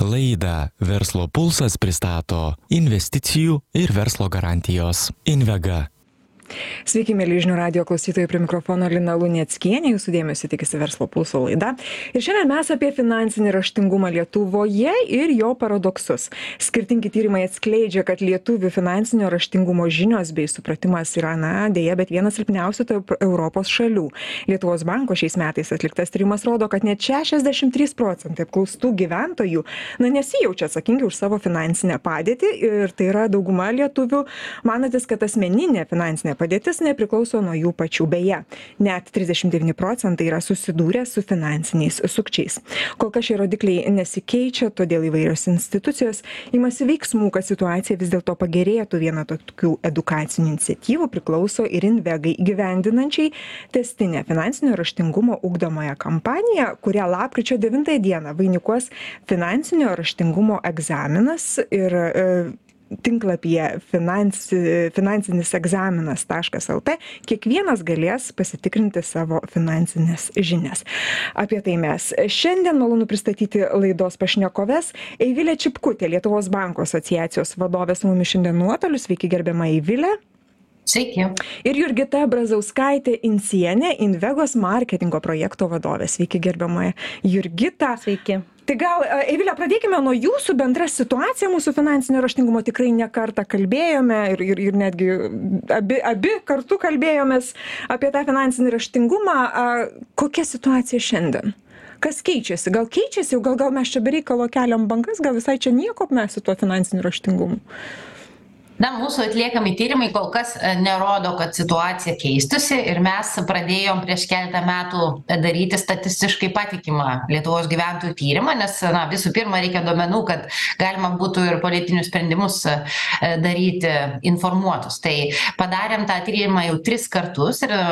Laidą Verslo pulsas pristato investicijų ir verslo garantijos Invega. Sveiki, mėly žinių radio klausytojai, prie mikrofono Lina Lunieckienė, jūsų dėmesio tikisi verslo pulso laida. Ir šiandien mes apie finansinį raštingumą Lietuvoje ir jo paradoksus. Skirtingi tyrimai atskleidžia, kad lietuvių finansinio raštingumo žinios bei supratimas yra, na, dėja, bet vienas silpniausių tarp Europos šalių. Lietuvos banko šiais metais atliktas tyrimas rodo, kad net 63 procentai apklaustų gyventojų, na, nesijaučia atsakingi už savo finansinę padėtį ir tai yra dauguma lietuvių, manantis, kad asmeninė finansinė padėtis nepriklauso nuo jų pačių. Beje net trisdešim devyni procentai yra susidūrę su finansiniais sukčiais. Kol kas šie rodikliai nesikeičia todėl įvairios institucijos imasi veiksmų kad situacija vis dėlto pagerėtų. Viena tokių edukacinių iniciatyvų priklauso ir invegai įgyvendinančiai tęstinę finansinio raštingumo ugdomąją kampaniją kurią lapkričio devintąją dieną vainikuos finansinio raštingumo egzaminas ir e, tinklapyje finansi finansinis egzaminas taškas lt kiekvienas galės pasitikrinti savo finansines žinias. Apie tai mes šiandien malonu pristatyti laidos pašnekoves. Eivilė čipkutė lietuvos bankų asociacijos vadovė su mumis šiandien nuotoliu. Sveiki gerbiama eivile Sveiki. Ir Jurgita Brazauskaitė Insienė, Invegos marketingo projekto vadovė. Sveiki, gerbiamoje Jurgita. Sveiki tai gal eivile pradėkime nuo jūsų bendra situacija mūsų finansinio raštingumo tikrai ne kartą kalbėjome ir ir ir netgi abi abi kartu kalbėjomės apie tą finansinį raštingumą kokia situacija šiandien kas keičiasi gal keičiasi gal gal mes čia be reikalo keliam bangas gal visai čia nieko mes su tuo finansiniu raštingumu na mūsų atliekami tyrimai kol kas e, nerodo kad situacija keistųsi ir mes pradėjom prieš keletą metų daryti statistiškai patikimą lietuvos gyventojų tyrimą nes na visų pirma reikia duomenų kad galima būtų ir politinius sprendimus e, daryti informuotus. Tai padarėm tą tyrimą jau tris kartus ir e,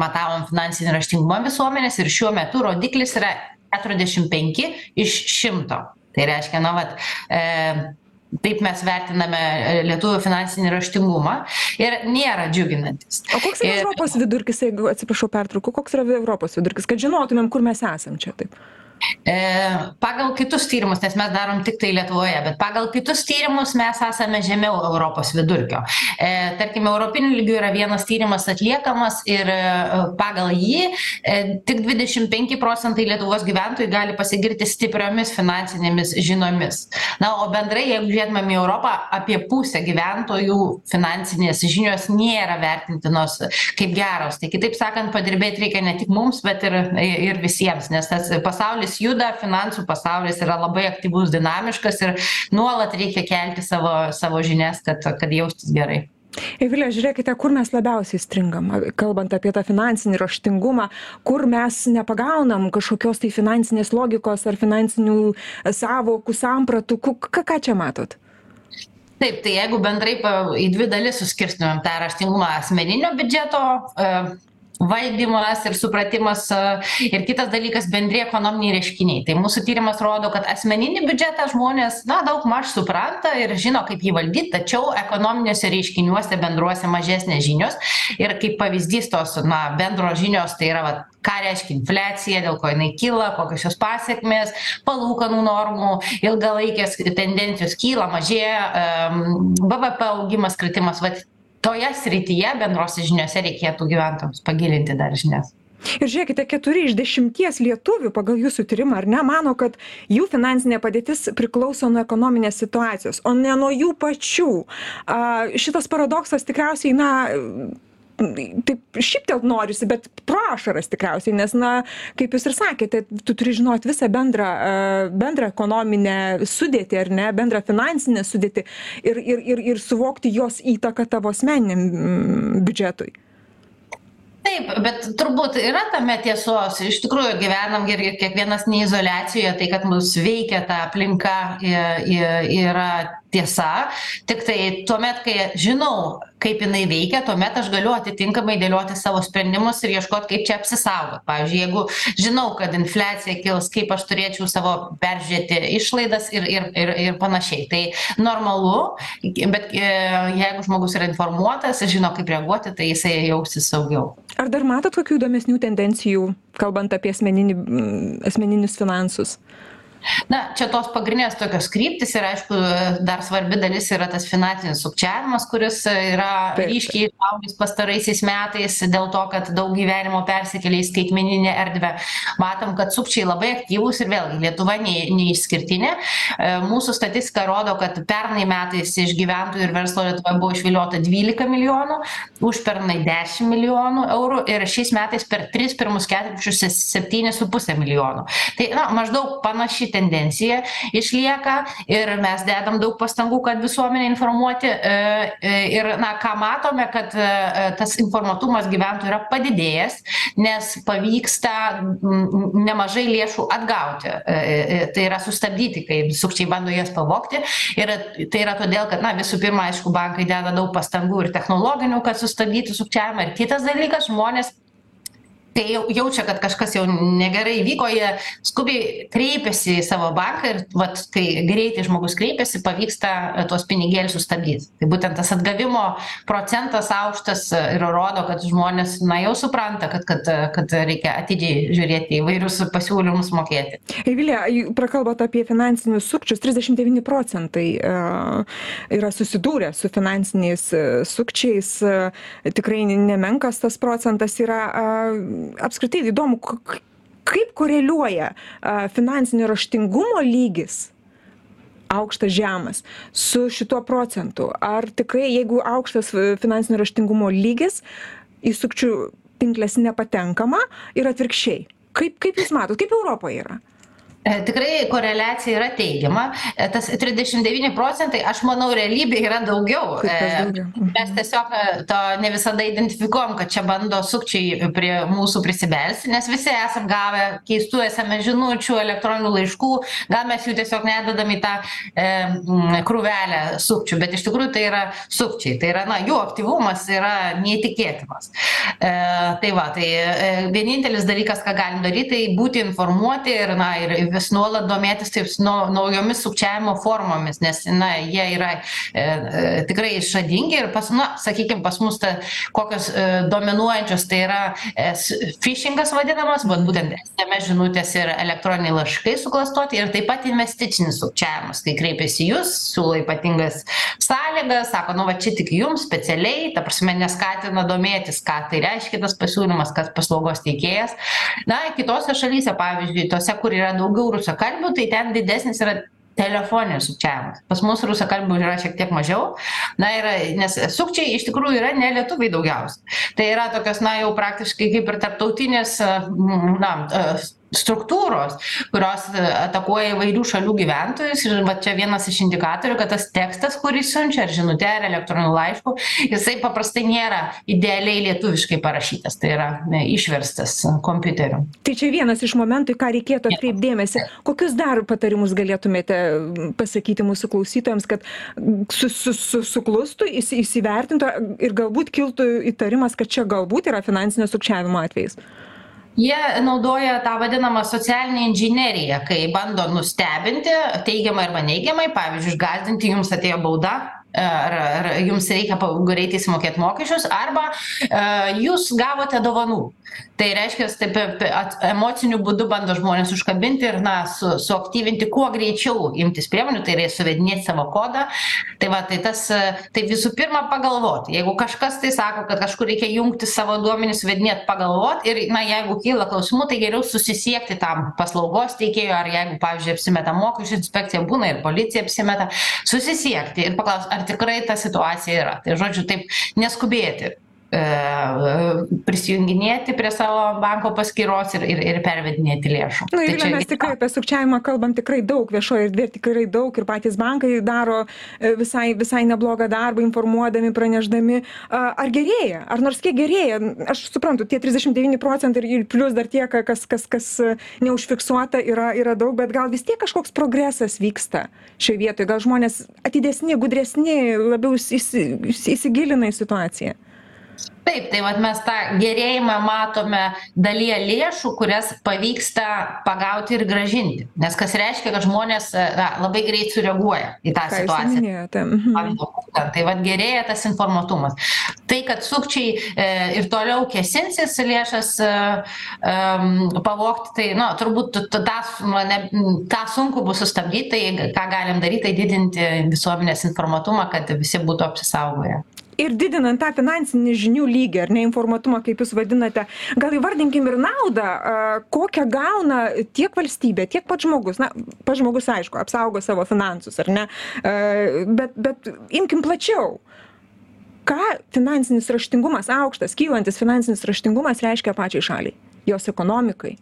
matavom finansinį raštingumą visuomenės ir šiuo metu rodiklis yra keturiasdešim penki iš šimto. Tai reiškia na vat taip mes vertiname e, lietuvių finansinį raštingumą ir nėra džiuginantis. O koks yra ir... Europos vidurkis, jeigu atsiprašau pertraukų, koks yra Europos vidurkis, kad žinotumėm, kur mes esam čia taip? E, pagal kitus tyrimus, nes mes darom tik tai Lietuvoje, bet pagal kitus tyrimus mes esame žemiau Europos vidurkio. E, tarkime, Europinių lygių yra vienas tyrimas atliekamas ir e, pagal jį e, tik 25 procentai Lietuvos gyventojų gali pasigirti stipriomis finansinėmis žinomis. Na, o bendrai, jeigu žiūrėtumėm į Europą, apie pusę gyventojų finansinės žinios nėra vertintinos kaip geros. Tai kitaip sakant, padirbėti reikia ne tik mums, bet ir, ir visiems, nes tas pasaulis pasaulis juda finansų pasaulis yra labai aktyvus dinamiškas ir nuolat reikia kelti savo savo žinias kad kad jaustis gerai. Evilė, žiūrėkite, kur mes labiausiai stringam, kalbant apie tą finansinį raštingumą, kur mes nepagaunam kažkokios tai finansinės logikos ar finansinių savokų, sampratų, ką, ką čia matot? Taip, tai jeigu bendrai į dvi dalis suskirstumėm tą raštingumą asmeninio biudžeto, valdymas ir supratimas ir kitas dalykas bendri ekonominiai reiškiniai. Tai mūsų tyrimas rodo kad asmeninį biudžetą žmonės na daugmaž supranta ir žino kaip jį valdyt tačiau ekonominiuose reiškiniuose bendruose mažesnės žinios. Ir kaip pavyzdys tos na bendros žinios tai yra vat ką reiškia infliacija dėl ko jinai kyla kokios jos pasekmės palūkanų normų ilgalaikės tendencijos kyla mažėja bvp augimas kritimas. Vat toje srityje bendrose žiniose reikėtų gyventojams pagilinti dar žinias. Ir žiūrėkite keturi iš dešimties lietuvių pagal jūsų tyrimą ar ne mano kad jų finansinė padėtis priklauso nuo ekonominės situacijos o ne nuo jų pačių. A šitas paradoksas tikriausiai na taip šyptelt norisi bet pro ašaras tikriausiai nes na kaip jūs ir sakėte tu turi žinot visą bendrą bendrą ekonominę sudėtį ar ne bendrą finansinę sudėtį ir ir ir ir suvokti jos įtaką tavo asmeniniam biudžetui. Taip bet turbūt yra tame tiesos. Iš tikrųjų gyvenam ir ir kiekvienas ne izoliacijoje tai kad mus veikia ta aplinka yra tiesa tiktai tuomet kai žinau kaip jinai veikia tuomet aš galiu atitinkamai dėlioti savo sprendimus ir ieškot kaip čia apsisaugot. Pavyzdžiui jeigu žinau kad infliacija kils kaip aš turėčiau savo peržiūrėti išlaidas ir ir ir ir panašiai. Tai normalu bet e, jeigu žmogus yra informuotas ir žino kaip reaguoti tai jisai jausis saugiau. Ar dar matot kokių įdomesnių tendencijų kalbant apie asmeninį asmeninius finansus na čia tos pagrindinės tokios kryptys ir aišku dar svarbi dalis yra tas finansinis sukčiavimas kuris yra ryškiai išaugęs pastaraisiais metais dėl to kad daug gyvenimo persikėlė į skaitmeninę erdvę. Matom kad sukčiai labai aktyvūs ir vėlgi lietuva ne neišskirtinė. E, mūsų statistika rodo kad pernai metais iš gyventojų ir verslo lietuvoje buvo išviliota dvylika milijonų užpernai dešim milijonų eurų ir šiais metais per tris pirmus ketvirčius septynis su puse milijono. Tai na maždaug panaši tendencija išlieka ir mes dedam daug pastangų kad visuomenę informuoti e, e, ir na ką matome kad e, tas informuotumas gyventojų yra padidėjęs nes pavyksta nemažai lėšų atgauti tai yra sustabdyti kai sukčiai bando jas pavogti. Ir tai yra todėl kad na visų pirma aišku bankai deda daug pastangų ir technologinių kad sustabdytų sukčiavimą. Ir kitas dalykas žmonės kai jau jaučia kad kažkas jau negerai įvyko jie skubiai kreipiasi į savo banką ir vat kai greitai žmogus kreipiasi pavyksta tuos pinigėlius sustabdyt. Tai būtent tas atgavimo procentas aukštas ir rodo kad žmonės na jau supranta kad kad kad reikia atidžiai žiūrėti įvairius pasiūlymus mokėti. Eivilė prakalbot apie finansinius sukčius trisdešim devyni procentai yra susidūrę su finansiniais sukčiais tikrai nemenkas tas procentas yra apskritai įdomu kaip koreliuoja finansinio raštingumo lygis aukštas žemas su šituo procentu. Ar tikrai jeigu aukštas finansinio raštingumo lygis į sukčių pinkles nepatenkama ir atvirkščiai. Kaip kaip jūs matot kaip europoj yra? E, tikrai koreliacija yra teigiama. E, tas 39 procentai, aš manau, realybė yra daugiau. E, mhm. mes tiesiog to ne visada identifikuom, kad čia bando sukčiai prie mūsų prisibelsti, nes visi esam gavę keistų esame žinučių, elektroninių laiškų, gal mes jų tiesiog nedadam į tą e, krūvelę sukčių, bet iš tikrųjų tai yra sukčiai. Tai yra, na, jų aktyvumas yra neįtikėtinas. E, tai va, tai e, vienintelis dalykas, ką galim daryti, tai būti informuoti ir, na, ir vis nuolat domėtis taip nau naujomis sukčiavimo formomis nes na jie yra e, e, tikrai išradingi ir pas na sakykim pas mus ta kokios e, dominuojančios tai yra es fišingas vadinamas vat būtent sms žinutės ir elektroniniai laiškai suklastoti ir taip pat investicinis sukčiavimas kai kreipiasi į jus siūlo ypatingas sąlygas sako nu va čia tik jums specialiai ta prasme neskatina domėtis ką tai reiškia tas pasiūlymas kas paslaugos teikėjas. Na kitose šalyse pavyzdžiui tose kur yra daugiau daugiau rusakalbių tai ten didesnis yra telefoninis sukčiavimas. Pas mus rusakalbių yra šiek tiek mažiau. Na ir nes sukčiai iš tikrųjų yra ne lietuviai daugiausia. Tai yra tokios na jau praktiškai kaip ir tarptautinės na struktūros kurios atakuoja įvairių šalių gyventojus. Ir va čia vienas iš indikatorių kad tas tekstas kurį siunčia ar žinute ar elektroniniu laišku jisai paprastai nėra idealiai lietuviškai parašytas. Tai yra išverstas kompiuteriu. Tai čia vienas iš momentų į ką reikėtų atkreipt dėmesį. Kokius dar patarimus galėtumėte pasakyti mūsų klausytojams kad su su su suklustų įsi įsivertintų ir galbūt kiltų įtarimas kad čia galbūt yra finansinio sukčiavimo atvejis jie naudoja tą vadinamą socialinę inžineriją kai bando nustebinti teigiamai arba neigiamai pavyzdžiui išgąsdinti jums atėjo bauda ar ar jums reikia greitai sumokėt mokesčius arba a jūs gavote dovanų. Tai reiškias taip at emociniu būdu bando žmones užkabinti ir na su suaktyvinti kuo greičiau imtis priemonių tai yra suvedinėt savo kodą. Tai va tai tas tai visų pirma pagalvot. Jeigu kažkas tai sako kad kažkur reikia jungti savo duomenis suvedinėt pagalvot ir na jeigu kyla klausimų tai geriau susisiekti tam paslaugos teikėjui ar jeigu pavyzdžiui apsimeta mokesčių inspekcija būna ir policija apsimeta susisiekti ir paklaust ar tikrai ta situacija yra. Tai žodžiu taip neskubėti prisijunginėti prie savo banko paskyros ir, ir, ir pervedinėti lėšų. Na, tai čia... mes tikrai apie sukčiavimą kalbam tikrai daug, viešoje erdvėje tikrai daug ir patys bankai daro e, visai, visai neblogą darbą, informuodami, praneždami. Ar gerėja? Ar nors kiek gerėja? Aš suprantu, tie 39 procentai ir plus dar tie, kas, kas, kas neužfiksuota, yra, yra daug, bet gal vis tiek kažkoks progresas vyksta šioje vietoje. Gal žmonės atidesni, gudresni, labiau įsigilina į situaciją. Taip tai vat mes tą gerėjimą matome dalyje lėšų kurias pavyksta pagauti ir grąžinti nes kas reiškia kad žmonės na labai greit sureaguoja į tą situaciją mhm. Pavyzdžiui, tai vad gerėja tas informuotumas. Tai, kad sukčiai e, ir toliau kesinsis lėšas e, e, pavokti, tai nu, turbūt t- tą, nu, ne, tą sunku bus sustabdyti, tai ką galim daryti, tai didinti visuomenės informatumą, kad visi būtų apsisaugoję. Ir didinant tą finansinį žinių lygį ar ne informatumą kaip jūs vadinate. Gal įvardinkim ir naudą kokią gauna tiek valstybė tiek pats žmogus. Na pats žmogus aišku apsaugo savo finansus ar ne bet bet imkim plačiau. Ką finansinis raštingumas aukštas kylantis finansinis raštingumas reiškia pačiai šaliai jos ekonomikai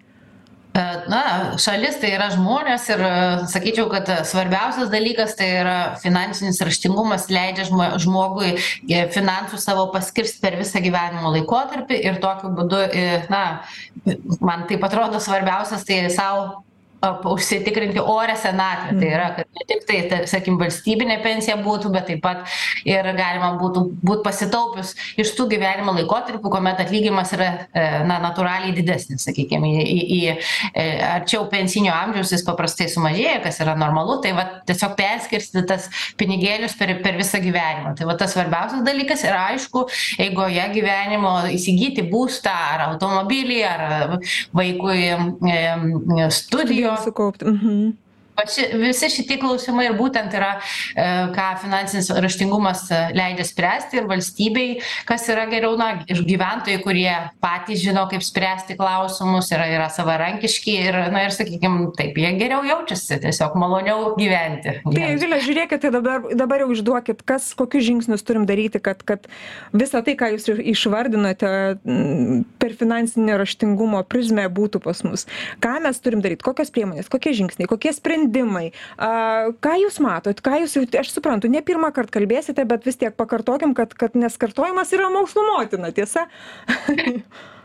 Na, šalis tai yra žmonės ir e, sakyčiau, kad svarbiausias dalykas tai yra finansinis raštingumas leidžia žmo- žmogui e, finansų savo paskirsti per visą gyvenimo laikotarpį ir tokiu būdu, e, na, man taip atrodo svarbiausias tai savo užsitikrinti orę senatvę. Tai yra, kad ne tik tai, tai sakykim, valstybinė pensija būtų, bet taip pat ir galima būtų būti pasitaupius iš tų gyvenimo laikotarpių, kuomet atlygimas yra, e, na, natūraliai didesnis, sakykime, į, į, į e, arčiau pensinio amžiaus jis paprastai sumažėja, kas yra normalu, tai va tiesiog perskirstyti tas pinigėlius per, per visą gyvenimą. Tai va tas svarbiausias dalykas ir aišku, eigoje gyvenimo įsigyti būstą ar automobilį ar vaikui e, Mm-hmm. Va ši, visi šitie klausimai ir būtent yra, e, ką finansinis raštingumas e, leidžia spręsti ir valstybei, kas yra geriau, na, ir gyventojai, kurie patys žino, kaip spręsti klausimus, yra, yra savarankiški ir, na, ir sakykime, taip, jie geriau jaučiasi, tiesiog maloniau gyventi. Tai. Vilė, žiūrėkit, tai dabar, dabar jau išduokit, kas, kokius žingsnius turim daryti, kad, kad visą tai, ką jūs išvardinote, per finansinį raštingumo prizmę būtų pas mus. Ką mes turim daryti, kokios priemonės, kokie žingsniai, kokie sprendimai, a, ką jūs matot, ką jūs, jau- aš suprantu, ne pirmą kartą kalbėsite, bet vis tiek pakartokim, kad, kad neskartojimas yra mokslo motina, tiesa?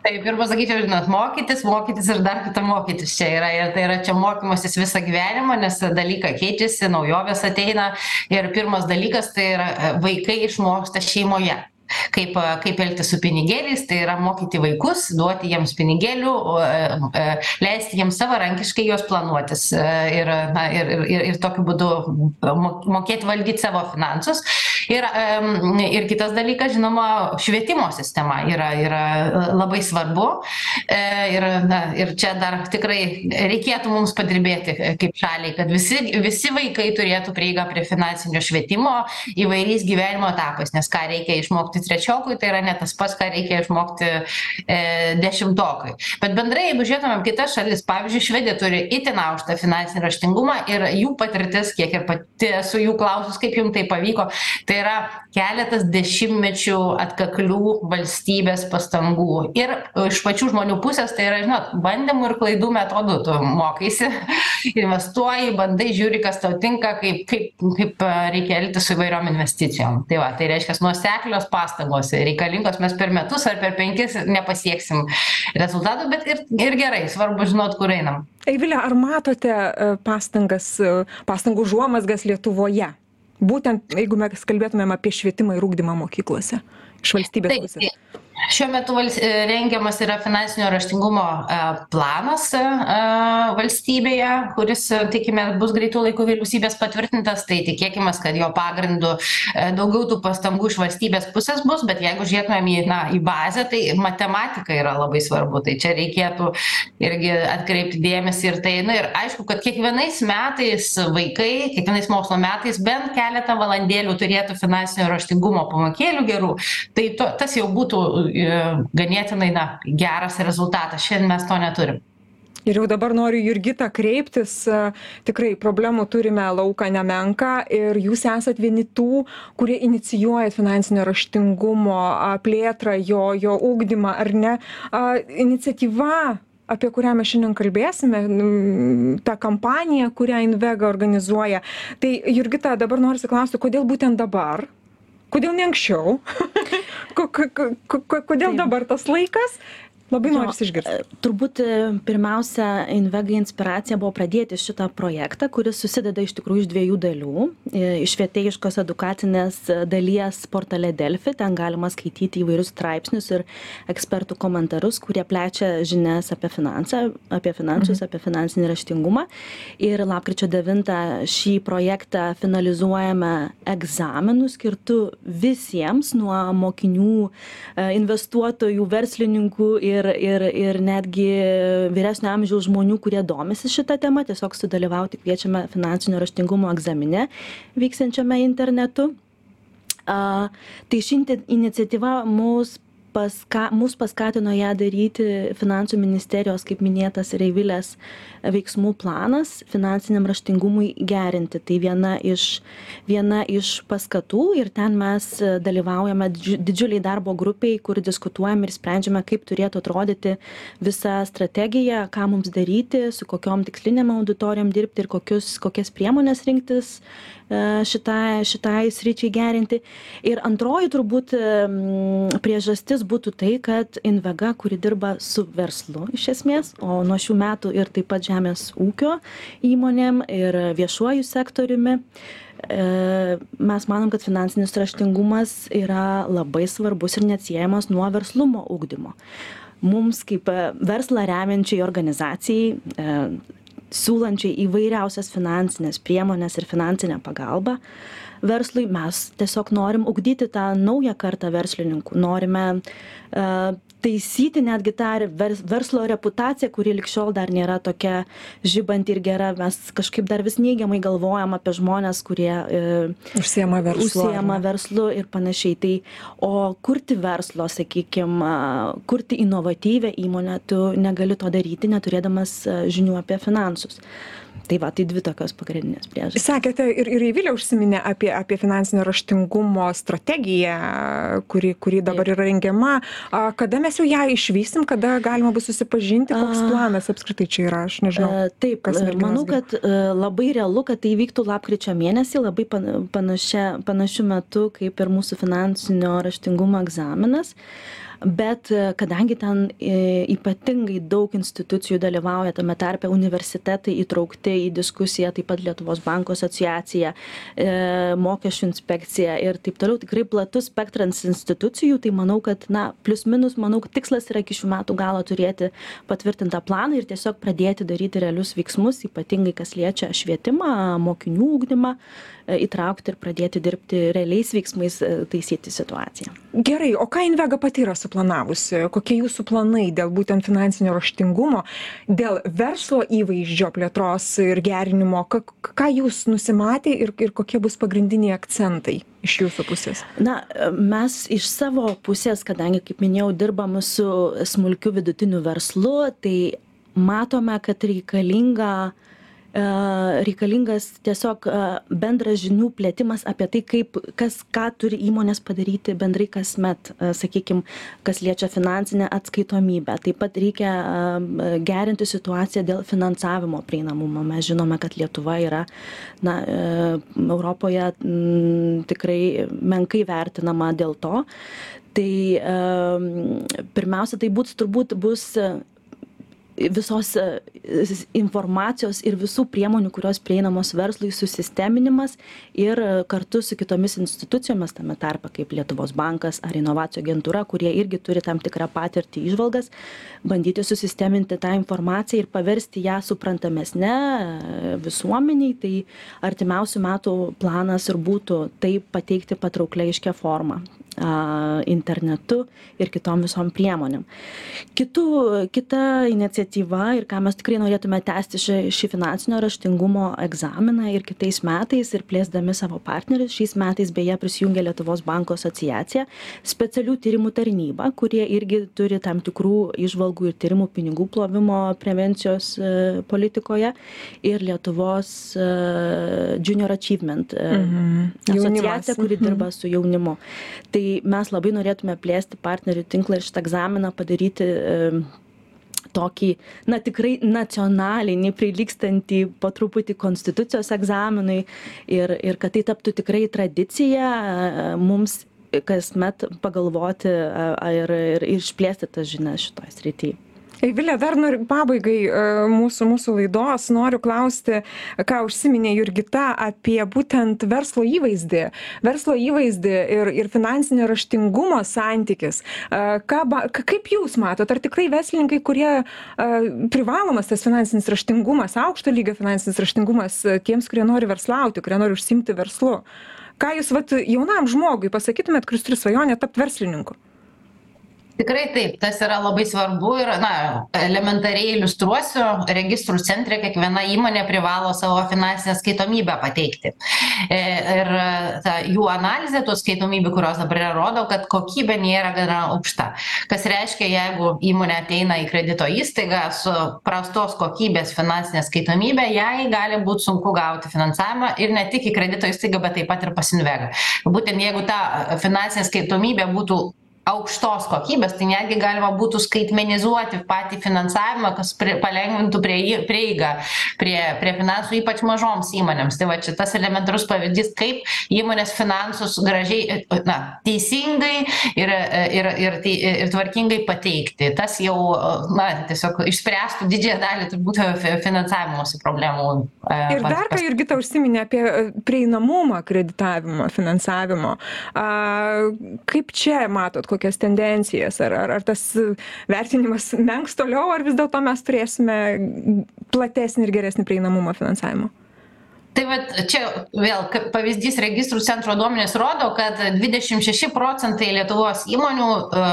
Taip, ir pasakyčiau, žinot, mokytis, mokytis ir dar kartą mokytis čia yra. Ir tai yra čia mokymasis visą gyvenimą, nes dalykai keičiasi, naujovės ateina. Ir pirmas dalykas tai yra e, vaikai išmoksta šeimoje. Kaip, kaip elgtis su pinigėliais, tai yra mokyti vaikus, duoti jiems pinigėlių, o, e, e, leisti jiems savarankiškai juos planuotis e, ir, na, ir, ir, ir, tokiu būdu mo- mokėti valdyti savo finansus. Ir, ir kitas dalykas, žinoma, švietimo sistema yra, yra labai svarbu. E, Ir, na, ir čia dar tikrai reikėtų mums padirbėti e, kaip šaliai, kad visi, visi vaikai turėtų prieigą prie finansinio švietimo įvairiais gyvenimo etapais, nes ką reikia išmokti trečiokui, tai yra ne tas pats, ką reikia išmokti e, dešimtokui. Bet bendrai, jeigu žiūrėtumėm kitas šalis, pavyzdžiui, Švedija turi itin aukštą finansinį raštingumą ir jų patirtis, kiek ir pati esu jų klausus, kaip jums tai pavyko, tai yra keletas dešimtmečių atkaklių valstybės pastangų. Ir iš pačių žmonių pusės tai yra, žinot, bandymų ir klaidų metodų tu mokaisi, investuoji, bandai, žiūri, kas tau tinka, kaip, kaip, kaip e, reikia elgtis su įvairiom investicijom. Tai va, tai reiškia, nuoseklios pastangos reikalingos mes per metus ar per penkis nepasieksim rezultatų, bet ir, ir gerai, svarbu žinot, kur einam. Eivilė, ar matote e, pastangas, e, pastangų žuomasgas Lietuvoje? Būtent, jeigu mes kalbėtumėm apie švietimą ir ūkdymą mokyklose iš valstybės pusės. Šiuo metu vals- e, rengiamas yra finansinio raštingumo e, planas e, valstybėje, kuris, tikime, bus greitų laikų vyriausybės patvirtintas, tai tikėkime, kad jo pagrindu daugiau tų pastangų iš valstybės pusės bus, bet jeigu žiūrėtumėm į, na, į bazę, tai matematika yra labai svarbu, tai čia reikėtų irgi atkreipti dėmesį ir tai, na ir aišku, kad kiekvienais metais vaikai, kiekvienais mokslo metais bent keletą valandėlių turėtų finansinio raštingumo pamokėlių gerų, tai to, tas jau būtų ganėtinai na, geras rezultatas. Šiandien mes to neturim. Ir jau dabar noriu Jurgitą kreiptis, tikrai problemų turime lauką nemenką ir jūs esat vieni tų, kurie inicijuoja finansinio raštingumo plėtrą, jo, jo ūkdymą, ar ne? Iniciatyva apie kurią mes šiandien kalbėsime, ta kampanija, kurią Invega organizuoja. Tai Jurgita, dabar noriu klausti, kodėl būtent dabar? Kodėl ne anksčiau? Ko- ko- ko- ko- Kodėl dabar tas laikas? Labai norisi išgirsti. Turbūt pirmiausia, Invega inspiracija buvo pradėti šitą projektą, kuris susideda iš tikrųjų iš dviejų dalių. Iš vietėjiškos edukacinės dalies portale Delfi, ten galima skaityti įvairius straipsnius ir ekspertų komentarus, kurie plečia žinias apie, finansą, apie finansus, mhm. apie finansinį raštingumą. Ir lapkričio 9 šį projektą finalizuojame egzaminų skirtų visiems nuo mokinių, investuotojų, verslininkų ir ir ir ir netgi vyresnio amžiaus žmonių kurie domisi šita tema tiesiog sudalyvauti kviečiame finansinio raštingumo egzamine vyksiančiame internetu. A tai ši iniciatyva mus paska mus paskatino ją daryti finansų ministerijos kaip minėtas ir eivilės veiksmų planas finansiniam raštingumui gerinti tai viena iš viena iš paskatų ir ten mes dalyvaujame didžiulėj darbo grupėj kur diskutuojam ir sprendžiame kaip turėtų atrodyti visa strategija ką mums daryti su kokiom tikslinėm auditorijom dirbti ir kokius kokias priemones rinktis E, šitai, šitai sričiai gerinti. Ir antroji turbūt priežastis būtų tai, kad Invega, kuri dirba su verslu iš esmės, o nuo šių metų ir taip pat žemės ūkio įmonėm ir viešuoju sektoriumi, e, mes manom, kad finansinis raštingumas yra labai svarbus ir neatsiejamas nuo verslumo ūkdymo. Mums kaip verslą remiančiai organizacijai siūlančiai įvairiausias finansines priemones ir finansinę pagalbą verslui. Mes tiesiog norim ugdyti tą naują kartą verslininkų. Norime e, taisyti netgi tą vers verslo reputaciją kuri lig šiol dar nėra tokia žibanti ir gera. Mes kažkaip dar vis neigiamai galvojam apie žmones kurie e, užsiema verslu užsiema verslu ir panašiai. Tai o kurti verslo sakykim kurti inovatyvią įmonę tu negali to daryti neturėdamas žinių apie finansus tai va tai dvi tokios pagrindinės priežastys. Sakėte ir ir eivilė užsiminė apie apie finansinio raštingumo strategiją kuri kuri dabar yra rengiama. A kada mes jau ją išvysim kada galima bus susipažinti koks planas apskritai čia yra? Aš nežinau e, taip manau kad e, labai realu kad tai įvyktų lapkričio mėnesį labai panašia panašiu metu kaip ir mūsų finansinio raštingumo egzaminas bet e, kadangi ten e, ypatingai daug institucijų dalyvauja tame tarpe universitetai įtraukti į diskusiją taip pat lietuvos bankų asociacija e, mokesčių inspekcija ir taip toliau tikrai platus spektras institucijų tai manau kad na plius minus manau tikslas yra iki šių metų galo turėti patvirtintą planą ir tiesiog pradėti daryti realius veiksmus ypatingai kas liečia švietimą mokinių ugdymą įtraukti ir pradėti dirbti realiais veiksmais taisyti situaciją. Gerai o ką invega pati yra suplanavusi? Kokie jūsų planai dėl būtent finansinio raštingumo dėl verslo įvaizdžio plėtros ir gerinimo? Ką ką jūs nusimatę ir ir kokie bus pagrindiniai akcentai iš jūsų pusės? Na mes iš savo pusės kadangi kaip minėjau dirbam su smulkiu vidutiniu verslu tai matome kad reikalinga E, reikalingas tiesiog e, bendras žinių plėtimas apie tai, kaip, kas, ką turi įmonės padaryti bendrai kasmet, e, sakykime, kas liečia finansinę atskaitomybę. Taip pat reikia gerinti situaciją dėl finansavimo prieinamumo. Mes žinome, kad Lietuva yra na, Europoje m, tikrai menkai vertinama dėl to. Tai pirmiausia, tai bus turbūt bus visos informacijos ir visų priemonių kurios prieinamos verslui susisteminimas ir e, kartu su kitomis institucijomis tame tarpe kaip lietuvos bankas ar inovacijų agentūra kurie irgi turi tam tikrą patirtį įžvalgas bandyti susisteminti tą informaciją ir paversti ją suprantamesne e, visuomenei tai artimiausių metų planas ir būtų tai pateikti patrauklia aiškia forma. a, internetu ir kitom visom priemonėm. Kitų, kita iniciatyva ir ką mes tikrai norėtume tęsti šį, šį finansinio raštingumo egzaminą ir kitais metais ir plėsdami savo partnerius, šiais metais beje prisijungia Lietuvos banko asociacija, specialių tyrimų tarnyba, kurie irgi turi tam tikrų išvalgų ir tyrimų pinigų plovimo prevencijos e, politikoje ir Lietuvos e, Junior Achievement e, mhm. asociacija, kuri dirba su jaunimu. Tai mes labai norėtume plėsti partnerių tinklą ir šitą egzaminą padaryti tokį, na tikrai nacionalinį, prilykstantį po truputį konstitucijos egzaminui ir, ir kad tai taptų tikrai tradicija mums kasmet pagalvoti ir, ir išplėsti tas žinias šitoje srityje. Eivile, dar noriu pabaigai e, mūsų, mūsų laidos, noriu klausti, ką užsiminė Jurgita apie būtent verslo įvaizdį, verslo įvaizdį ir, ir finansinio raštingumo santykis. E, ką, kaip Jūs matot, ar tikrai verslininkai, kurie e, privalomas tas finansinis raštingumas, aukšto lygio finansinis raštingumas tiems, kurie nori verslauti, kurie nori užsimti verslu, ką Jūs vat, jaunam žmogui pasakytumėt, kuris turi svajonę tapti verslininku? Tikrai taip tas yra labai svarbu ir na elementariai iliustruosiu registrų centre kiekviena įmonė privalo savo finansinę atskaitomybę pateikti. E, ir ta jų analizė tų atskaitomybių kurios dabar yra rodo kad kokybė nėra gana aukšta. Kas reiškia jeigu įmonė ateina į kredito įstaigą su prastos kokybės finansine atskaitomybe jai gali būt sunku gauti finansavimą ir ne tik į kredito įstaigą bet taip pat ir pas invegą būtent jeigu ta finansinė atskaitomybė būtų aukštos kokybės tai netgi galima būtų skaitmenizuoti patį finansavimą kas palengvintų priei prieigą prie prie finansų ypač mažoms įmonėms. Tai va čia tas elementarus pavyzdys kaip įmonės finansus gražiai na teisingai ir ir ir tai ir tvarkingai pateikti. Tas jau na tiesiog išspręstų didžiąją dalį turbūt finansavimosi problemų ir dar ką jurgita užsiminė apie prieinamumą kreditavimo finansavimo. A kaip čia matot kokias tendencijas ar ar ar tas vertinimas menks toliau ar vis dėlto mes turėsime platesnį ir geresnį prieinamumą finansavimo tai vat čia vėl kaip pavyzdys registrų centro duomenys rodo kad dvidešim šeši procentai lietuvos įmonių a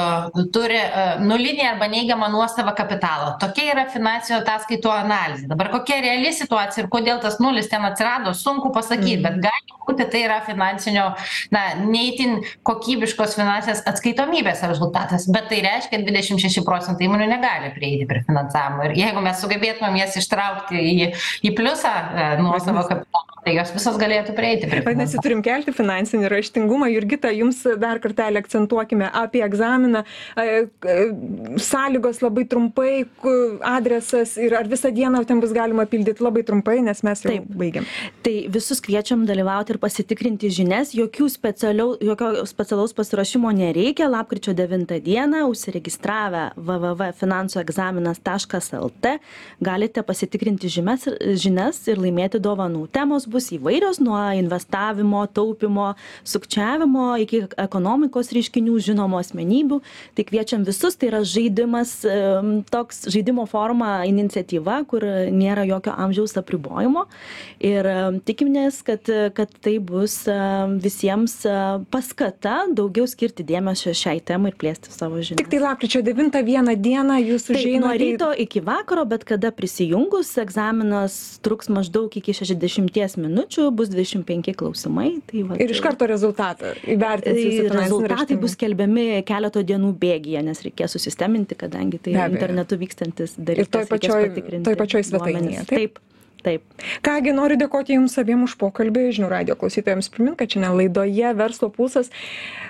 turi a nulinį arba neigiamą nuosavą kapitalą. Tokia yra finansinių ataskaitų analizė. Dabar kokia reali situacija ir kodėl tas nulis ten atsirado sunku pasakyt bet gali būti tai yra finansinio na ne itin kokybiškos finansinės atskaitomybės rezultatas. Bet tai reiškia dvidešim šeši procentai įmonių negali prieiti prie finansavimo. Ir jeigu mes sugebėtumėm jas ištraukti į į pliusą nuosavo kapitalo tai jos visos galėtų prieiti prie vadinasi turim kelti finansinį raštingumą. Jurgita jums dar kartelį akcentuokime apie egzaminą. Sąlygos labai trumpai adresas ir ar visą dieną ten bus galima pildyt labai trumpai nes mes jau baigiam. Tai visus kviečiam dalyvauti ir pasitikrinti žinias. Jokių jokio specialaus pasiruošimo nereikia. Lapkričio devintą dieną užsiregistravę www finansų egzaminas taškas lt galite pasitikrinti žinias ir laimėti dovanų. Temos bus įvairios nuo investavimo taupymo sukčiavimo iki ekonomikos reiškinių žinomų asmenybių. Tai kviečiam visus tai yra žaidimas toks žaidimo forma iniciatyva kur nėra jokio amžiaus apribojimo. Ir tikimės kad kad tai bus visiems paskata daugiau skirti dėmesio šiai temai ir plėsti savo žinias. Tiktai lapkričio devintą vieną dieną jūs užeinat nuo ryto iki vakaro bet kada prisijungus egzaminas truks maždaug iki šešiasdešim dešimties minučių bus dvidešim penki klausimai tai vat ir iš karto rezultatą finansinį rezultatai bus skelbiami keleto dienų bėgyje nes reikės susisteminti kadangi tai internetu vykstantis dalykas ir toj pačioj toj pačioj svetainėje taip? Taip ką gi noriu dėkoti jums abiem už pokalbį. Žinių radijo klausytojams primint kad šiandien laidoje verslo pulsas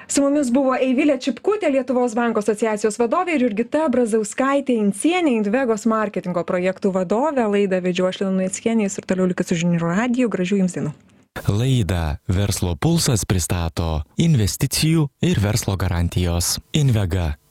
su mumis buvo eivilė čipkutė lietuvos bankų asociacijos vadovė ir jurgita brazauskaitė incėnė invegos marketingo projektų vadovė. Laidą vedžiau aš lina luneckienė jūs ir toliau likit su žinių radiju. Gražių jums dienų. Laidą Verslo pulsas pristato investicijų ir verslo garantijos. Invega